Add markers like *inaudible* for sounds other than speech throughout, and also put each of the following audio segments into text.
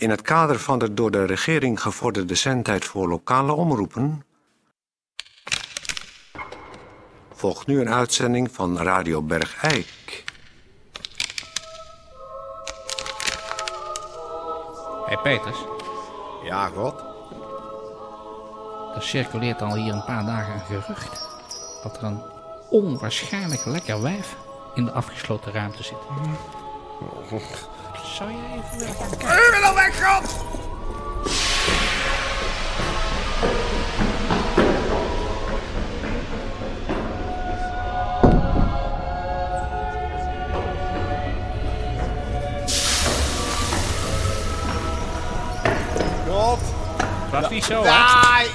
In het kader van de door de regering gevorderde zendtijd voor lokale omroepen... volgt nu een uitzending van Radio Bergijk. Hé hey Peters, Ja, God. er circuleert al hier een paar dagen een gerucht dat er een onwaarschijnlijk lekker wijf in de afgesloten ruimte zit. Zou je even willen gaan kijken? U wil weg, God! God. Was niet zo, hè? Ik-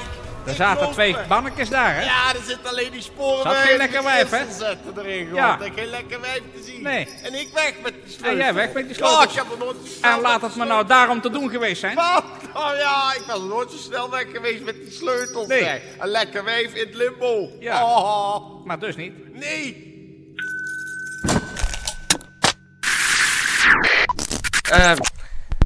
Er ik zaten twee bannetjes daar, hè? Ja, er zitten alleen die sporen Zat bij geen lekker wijf, hè? Zetten erin, God. Ja. En geen lekker wijf te zien. Nee. En ik weg met die sleutel. En jij weg met die Ja, sleutels. ik heb er nooit zo snel En laat het me nou daarom te doen geweest zijn. Wat? Oh ja, ik was nooit zo snel weg geweest met die sleutels. Nee. Een lekker wijf in het limbo. Ja. Oh, Maar dus niet. nee. Eh,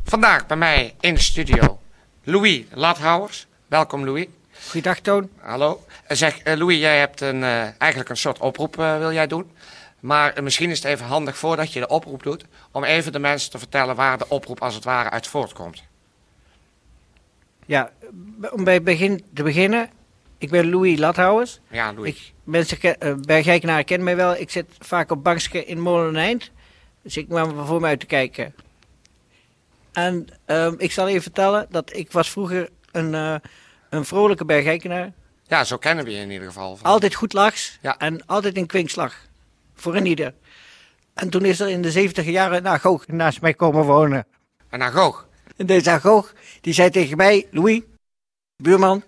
vandaag bij mij in de studio Louis Lathouwers. Welkom Louis. Goeiedag Toon. Hallo. Eh, zeg eh, Louis, jij hebt een, eh, eigenlijk een soort oproep wil jij doen. Maar misschien is het even handig voordat je de oproep doet... om even de mensen te vertellen waar de oproep als het ware uit voortkomt. Ja, om bij het begin te beginnen. Ik ben Louis Lathouwers. Ja, Louis. Ik, mensen ken, uh, bij Gijkenaren kennen mij wel. Ik zit vaak op bankje in Moleneind. Dus ik kwam voor mij uit te kijken. En ehm, ik zal even vertellen dat ik was vroeger een, een vrolijke bergijkenaar. Ja, zo kennen we je in ieder geval. Van. Altijd goed lachs Ja. en altijd in kwinkslag. Voor een ieder. En toen is er in de 70 jaren een agoog naast mij komen wonen. Een agoog. En deze agoog, die zei tegen mij, Louis, buurman,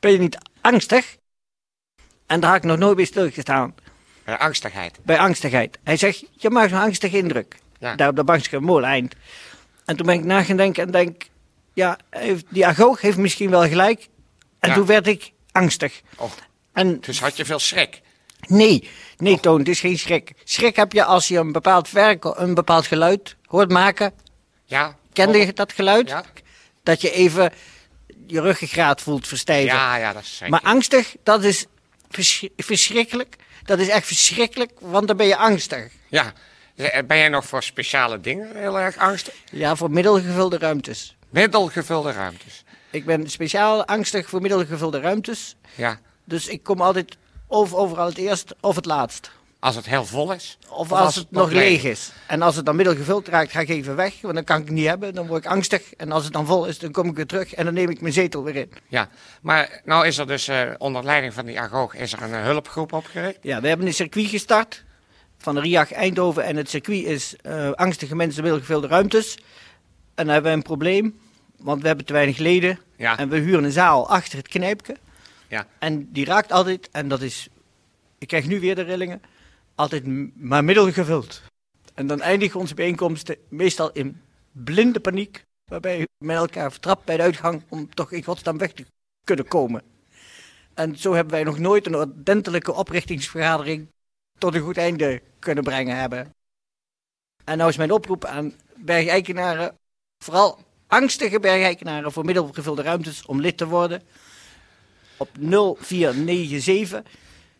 ben je niet angstig? En daar had ik nog nooit bij stilgestaan, Bij angstigheid. bij angstigheid. Hij zegt, je maakt een angstige indruk, Ja. daar op de bankje moleind. En toen ben ik na gaan denken en denk, ja, die agoog heeft misschien wel gelijk. En Ja. toen werd ik angstig. Oh, En dus had je veel schrik. nee, nee Toon, het is geen schrik. Schrik heb je als je een bepaald werk, een bepaald geluid hoort maken. Ja? Kende je dat geluid? Ja? Dat je even je ruggengraat voelt verstijven. Ja, ja, dat is zeker. Maar angstig, dat is vers- verschrikkelijk. Dat is echt verschrikkelijk, want dan ben je angstig. Ja. Eh, Ben jij nog voor speciale dingen heel erg angstig? Ja, voor middelgevulde ruimtes. Middelgevulde ruimtes. Ik ben speciaal angstig voor middelgevulde ruimtes. Ja. Dus ik kom altijd of overal het eerst of het laatst. Als het heel vol is. Of, als, het nog leeg is. En als het dan middelgevuld raakt, ga ik even weg. Want dan kan ik het niet hebben. Dan word ik angstig. En als het dan vol is, dan kom ik weer terug. En dan neem ik mijn zetel weer in. Ja, maar nou is er dus eh, onder leiding van die agoog is er een hulpgroep opgericht. Ja, we hebben een circuit gestart. Van RIAG Eindhoven. En het circuit is eh, angstige mensen middelgevulde ruimtes. En dan hebben we een probleem. Want we hebben te weinig leden. Ja. En we huren een zaal achter het knijpje. Ja. En die raakt altijd, en dat is, ik krijg nu weer de rillingen, altijd maar middelgevuld. En dan eindigen onze bijeenkomsten meestal in blinde paniek. Waarbij we met elkaar vertrapt bij de uitgang om toch in godsnaam weg te kunnen komen. En zo hebben wij nog nooit een ordentelijke oprichtingsvergadering tot een goed einde kunnen brengen hebben. En nou is mijn oproep aan bergeikenaren, vooral angstige bergeikenaren voor middelgevulde ruimtes om lid te worden. Op 0497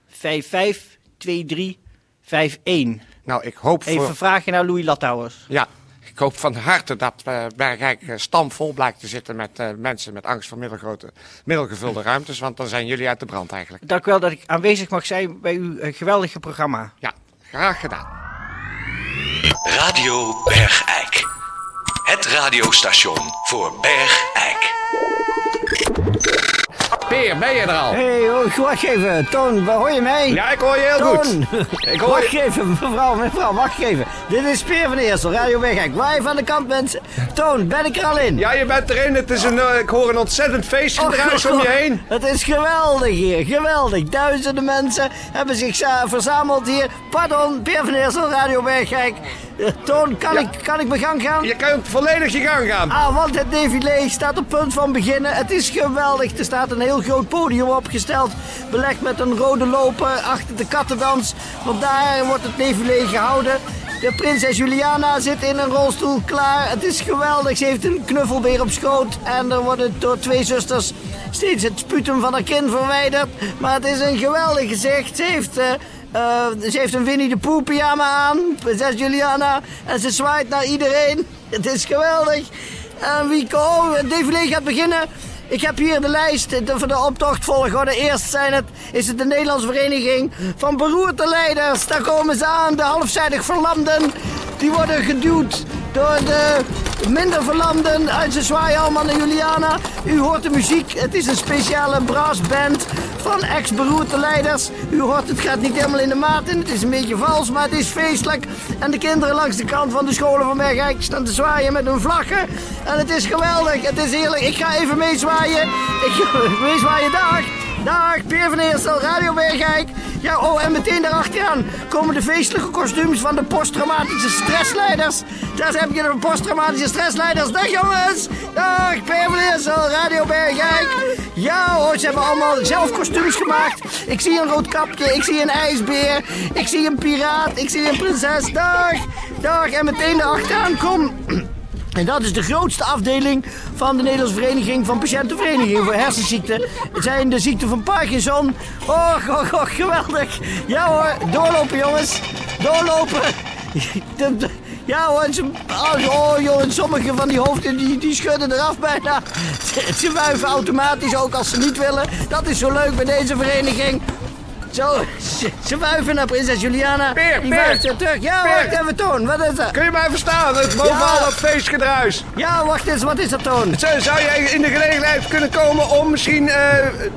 552351. Nou, ik hoop voor... Even vragen naar Louis Lattouwers. Ja, ik hoop van harte dat uh, Bergijk uh, stamvol blijkt te zitten met uh, mensen met angst voor middelgrote, middelgevulde ruimtes. Want dan zijn jullie uit de brand eigenlijk. Dank u wel dat ik aanwezig mag zijn bij uw uh, geweldige programma. Ja, graag gedaan. Radio Bergijk. Het radiostation voor Bergijk. Ben je er al? Hé, hey, oh, wacht even. Toon, hoor je mij? Ja, ik hoor je heel Toon. goed. *laughs* Ik hoor wacht je... even, mevrouw, mevrouw, wacht even. Dit is Peer van Eersel, Radio Weghek. Live aan de kant, mensen. Toon, ben ik er al in? Ja, je bent erin. Het is een, uh, ik hoor een ontzettend feestgedruis om je heen. Het is geweldig hier, geweldig. Duizenden mensen hebben zich verzameld hier. Pardon, Peer van Eersel, Radio Weghek. Uh, Toon, kan, ja. ik, kan ik mijn gang gaan? Je kunt volledig je gang gaan. Ah, want het défilé staat op punt van beginnen. Het is geweldig. Er staat een heel groot podium opgesteld. Belegd met een rode loper achter de kattendans. Want daar wordt het défilé gehouden. De prinses Juliana zit in een rolstoel klaar. Het is geweldig. Ze heeft een knuffelbeer op schoot. En er worden door twee zusters steeds het sputum van haar kind verwijderd. Maar het is een geweldig gezicht. Ze heeft... eh, eh, ze heeft een Winnie de Pooh pyjama aan, prinses Juliana. En ze zwaait naar iedereen. Het is geweldig. En wie oh, het défilé gaat beginnen. Ik heb hier de lijst de- de optochtvolgorde. Eerst zijn het, is het de Nederlandse Vereniging van Beroerte Leiders. Daar komen ze aan, de halfzijdig verlamden. Die worden geduwd door de minder verlamden. En ze zwaaien allemaal naar Juliana. U hoort de muziek. Het is een speciale brassband van ex-beroerte leiders. U hoort, het gaat niet helemaal in de maat in. Het is een beetje vals, maar het is feestelijk. En de kinderen langs de kant van de scholen van Bergijk staan te zwaaien met hun vlaggen. En het is geweldig. Het is heerlijk. Ik ga even meezwaaien. Ik ga *laughs* meezwaaien. Dag. Dag, Peer van Eerstel, Radio Bergijk. Ja, oh, en meteen daarachteraan komen de feestelijke kostuums van de posttraumatische stressleiders. Daar heb je de posttraumatische stressleiders. Dag jongens. Dag, Eerstel, Radio Bergijk. Ja hoor, ze hebben allemaal zelf kostuums gemaakt. Ik zie een rood kapje, ik zie een ijsbeer, ik zie een piraat, ik zie een prinses. Dag, dag. En meteen daarachteraan kom... En dat is de grootste afdeling van de Nederlandse Vereniging van Patiëntenverenigingen voor hersenziekten. Het zijn de ziekten van Parkinson. Och, och, och, geweldig. Ja hoor, doorlopen jongens. Doorlopen. Ja hoor, ze, oh jongens, sommige van die hoofden die, die schudden eraf bijna. Ze, ze wuiven automatisch ook als ze niet willen. Dat is zo leuk bij deze vereniging. Zo, ze, wuiven naar prinses Juliana. Peer, die Peer. terug. Ja, Peer. wacht even, Toon. Wat is dat? Kun je mij verstaan? Het bovenal Ja. dat feestgedruis. Ja, wacht eens. Wat is dat, Toon? Zou zou jij in de gelegenheid kunnen komen om misschien eh,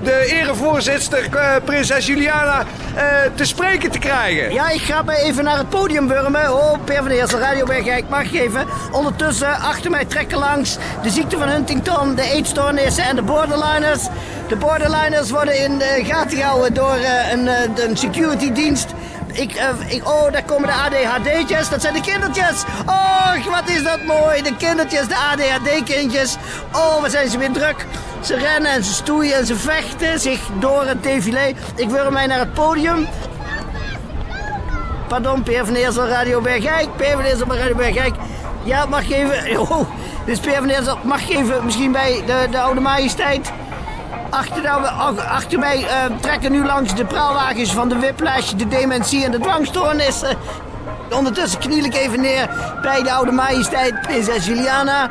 de erevoorzitter, eh, prinses Juliana, eh, te spreken te krijgen? Ja, ik ga me even naar het podium wurmen. Oh, Per van der Eersel, Radio Bergijk, mag geven. Ondertussen, achter mij trekken langs de ziekte van Huntington, de eetstoornissen en de borderliners. De borderliners worden in de gaten gehouden door eh, een, eh, een security dienst. Ik, eh, ik, oh, daar komen de ADHD'tjes. Dat zijn de kindertjes. Och, wat is dat mooi. De kindertjes, de ADHD-kindjes. Oh, wat zijn ze weer druk. Ze rennen en ze stoeien en ze vechten zich door het défilé. Ik wurm mij naar het podium. Pardon, Peer van Eersel, Radio Bergijk. Peer van Radio Bergijk. Ja, mag even... *laughs* Oh, dit is Peer van Eersel. Mag even misschien bij de, de oude majesteit... Achter, mij eh, trekken nu langs de praalwagens van de whiplash, de dementie en de dwangstoornissen. Ondertussen kniel ik even neer bij de oude majesteit, prinses Juliana.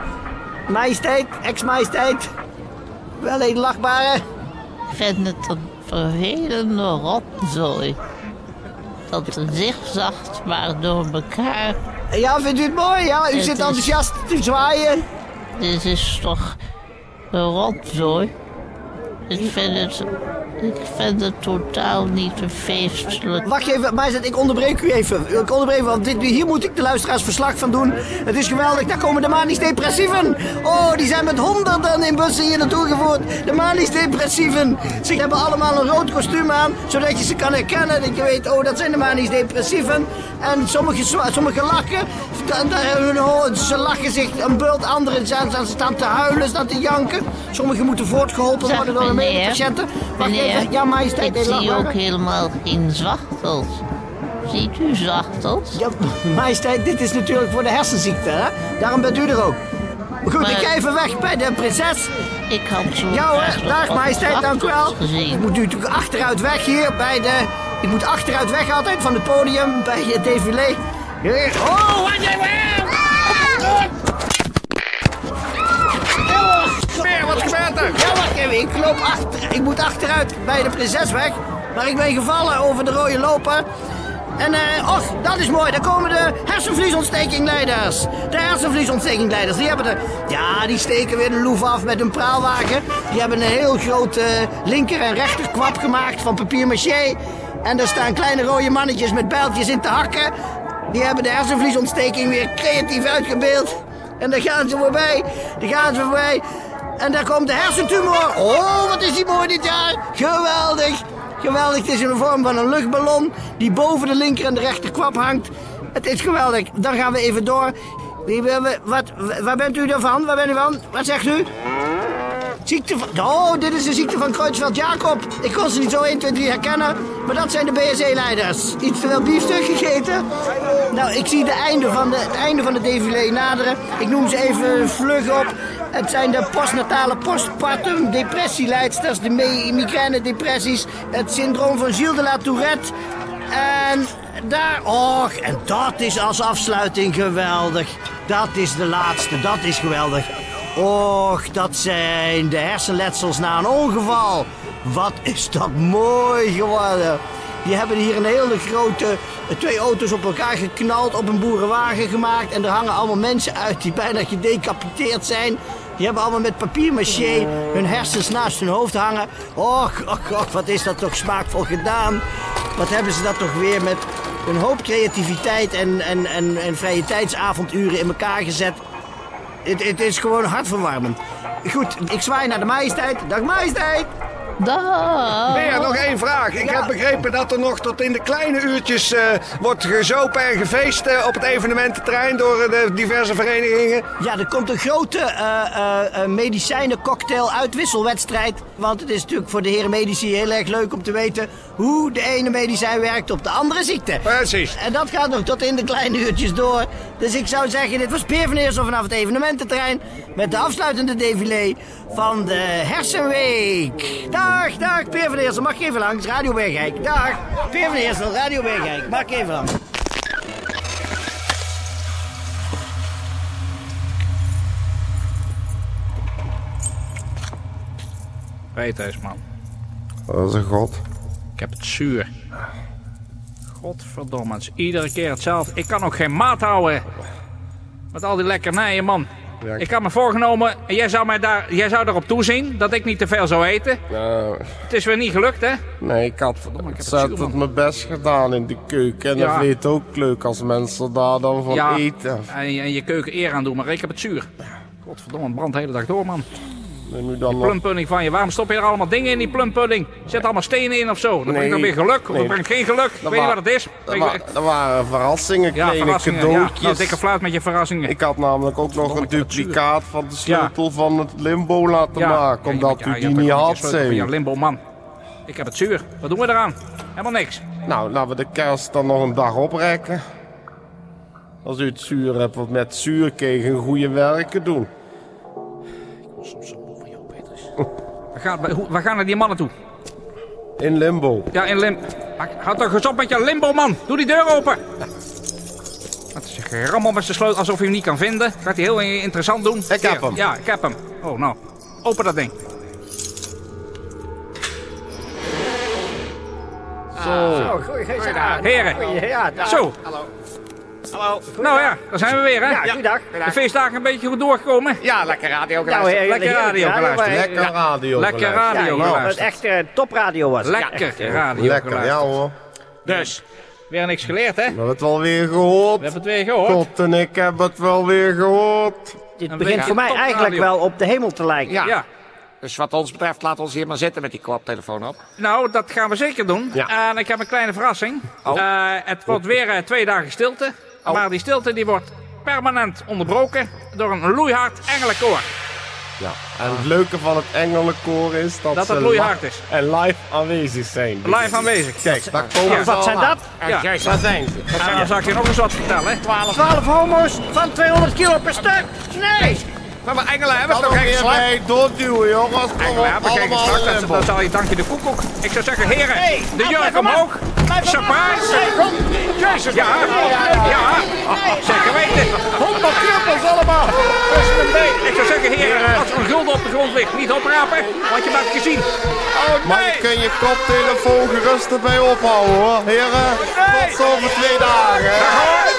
Majesteit, ex-majesteit. Wel een lachbare. Ik vind het een vervelende rotzooi. Dat een zigzacht maar door elkaar. Ja, vindt u het mooi? Ja, u Het zit is- enthousiast te zwaaien. Dit is toch een rotzooi? Ik vind het, ik vind het totaal niet feestelijk. Wacht even, majesteit, ik onderbreek u even. Ik onderbreek want dit, hier moet ik de luisteraars verslag van doen. Het is geweldig, daar komen de manisch depressieven. Oh, die zijn met honderden in bussen hier naartoe gevoerd. De manisch depressieven. Ze hebben allemaal een rood kostuum aan, zodat je ze kan herkennen. Dat je weet, oh, dat zijn de manisch depressieven. En sommigen zwa- sommige lachen. Ze lachen zich een bult, anderen zijn, zijn- staan te huilen, staan te janken. Sommigen moeten voortgeholpen worden door de medepatiënten. Wacht ja, majesteit, ik zie ook helemaal geen zwachtels. Ziet u zwachtels? Ja, majesteit, dit is natuurlijk voor de hersenziekte, hè? Daarom bent u er ook. Goed, Maar- ik ga even weg bij de prinses. Ik had zo Ja hoor, dag majesteit, dank u wel. Ik moet nu natuurlijk achteruit weg hier bij de... Ik moet achteruit weg altijd van het podium bij het défilé. Oh, wat jij Ja, wacht. Ik loop achter. Ik moet achteruit bij de prinses weg. Maar ik ben gevallen over de rode loper. En, eh, och, dat is mooi. Daar komen de hersenvliesontstekingleiders. De hersenvliesontstekingleiders, die hebben de... Ja, die steken weer de loef af met een praalwagen. Die hebben een heel groot eh, linker- en rechterkwap gemaakt van papier maché. En daar staan kleine rode mannetjes met bijltjes in te hakken. Die hebben de hersenvliesontsteking weer creatief uitgebeeld. En daar gaan ze voorbij. Daar gaan ze voorbij. En daar komt de hersentumor. Oh, wat is die mooi dit jaar. Geweldig. Geweldig. Het is in de vorm van een luchtballon die boven de linker en de rechter kwap hangt. Het is geweldig. Dan gaan we even door. Wat, waar bent u dan van? Waar bent u van? Wat zegt u? Ziekte van... Oh, dit is de ziekte van Kreutzfeldt-Jacob. Ik kon ze niet zo 1, 2, 3 herkennen. Maar dat zijn de BSE-leiders. Iets te veel biefstuk gegeten? Nou, ik zie de einde van de, het einde van de défilé naderen. Ik noem ze even vlug op. Het zijn de postnatale postpartum depressieleidsters, de mi- migraine-depressies, het syndroom van Gilles de la Tourette. En daar, och, en dat is als afsluiting geweldig. Dat is de laatste, dat is geweldig. Och, dat zijn de hersenletsels na een ongeval. Wat is dat mooi geworden. Die hebben hier een hele grote, twee auto's op elkaar geknald, op een boerenwagen gemaakt. En er hangen allemaal mensen uit die bijna gedecapiteerd zijn. Die hebben allemaal met papier-maché hun hersens naast hun hoofd hangen. Och, och, och, wat is dat toch smaakvol gedaan. Wat hebben ze dat toch weer met een hoop creativiteit en, en, en, en vrije tijdsavonduren in elkaar gezet. Het, het is gewoon hartverwarmend. Goed, ik zwaai naar de majesteit. Dag majesteit! Dag. Nog één vraag. Ik heb begrepen dat er nog tot in de kleine uurtjes eh, wordt gezopen en gefeest eh, op het evenemententerrein door eh, de diverse verenigingen. Ja, er komt een grote eh eh, eh, medicijnen-cocktail uitwisselwedstrijd. Want het is natuurlijk voor de heren medici heel erg leuk om te weten hoe de ene medicijn werkt op de andere ziekte. Precies. En dat gaat nog tot in de kleine uurtjes door. Dus ik zou zeggen, dit was Peer van Eersel vanaf het evenemententerrein. Met de afsluitende défilé van de Hersenweek. Dag, dag, Peer van Eersel. Mag even langs? Radio Bergijk. Dag, Peer van Eersel, Radio Bergijk. Mag even langs? Weet eens, man. Dat is een god. Ik heb het zuur. Godverdomme, het is iedere keer hetzelfde. Ik kan ook geen maat houden. Met al die lekkernijen, man. Ja, ik- Ik had me voorgenomen, en jij zou, mij daar, jij zou erop toezien dat ik niet te veel zou eten. Nou, Het is weer niet gelukt, hè? nee, ik had ik heb het ontzettend zuur, man. mijn best gedaan in de keuken. En Ja. dat weet ook leuk als mensen daar dan van ja, eten. En, je- en je keuken eer aan doen, maar ik heb het zuur. Godverdomme, het brandt de hele dag door, man. En nu dan. Plumpudding van je. Waarom stop je er allemaal dingen in die plumpudding? Zet allemaal stenen in of zo. Dat Nee. brengt dan weer geluk, of Nee. dat brengt geen geluk. Weet je wa- wat het is? Dat, wa- dat waren verrassingen, ja, kleine. Ja, cadeautjes. nou, dikke fluit met je verrassingen. Ik had namelijk ook nog een duplicaat van de sleutel van het limbo laten maken. Ja, Omdat ja, u die niet had, je u. limbo man. Ik heb het zuur. Wat doen we eraan? Helemaal niks. Nou, laten we de kerst dan nog een dag oprekken. Als u het zuur hebt, want met zuur kun je een goede werken doen. We gaan, we, gaan naar die mannen toe. In limbo. Ja, in Lim... Houd toch eens op met je limbo, man. Doe die deur open. Het is een gerammel met zijn sleutel alsof je hem niet kan vinden. Gaat hij heel interessant doen. Ik heb hem. Ja, ik heb hem. Oh, nou. Open dat ding. Zo, goeie, Heren. Ja, dag. Zo. Hallo. Nou ja, daar zijn we weer, hè? Ja, goeiedag. De feestdagen een beetje goed doorgekomen. Ja, lekker radio Nou, geluisterd. heerlijk, Lekker radio geluisterd. Lekker radio. Lekker geluisterd. radio ja, het geluisterd. echt eh, topradio was. Lekker radio Lekker, ja geluisterd. hoor. Dus, weer niks geleerd, hè? We hebben het wel weer gehoord. We hebben het weer gehoord. God en ik hebben het wel weer gehoord. Dit begint voor mij eigenlijk wel op de hemel te lijken. Ja. Ja. Dus wat ons betreft, laat ons hier maar zitten met die koptelefoon op. Nou, dat gaan we zeker doen. Ja. En ik heb een kleine verrassing. Oh. Eh, het wordt weer eh, twee dagen stilte. Oh. Maar die stilte die wordt permanent onderbroken door een loeihard engelenkoor. Ja. En het leuke van het engelenkoor is dat, Dat ze het loeihard is. En live aanwezig zijn. Live aanwezig. Kijk, daar komen Ja. ze Wat zijn dat? Ja. Daar zijn ze. En dan zal ik je nog eens wat vertellen. 12 homo's van 200 kilo per stuk. Nee! Maar mijn engelen hebben toch geen geslacht? bij doorduwen, jongens. Engelen hebben geen in Dat, dat zal je danken de koekoek. Ik zou zeggen, heren, Hey, de jurk omhoog. Surprise. Jezus, Ja, ja. Zeker weten. 100 kruppels allemaal. Ik zou zeggen, heren, als er een gulden op de grond ligt, niet oprapen, want je maakt gezien. Oh Maar je nee. kunt je koptelefoon gerust erbij ophouden hoor. Heren, tot zo over twee dagen.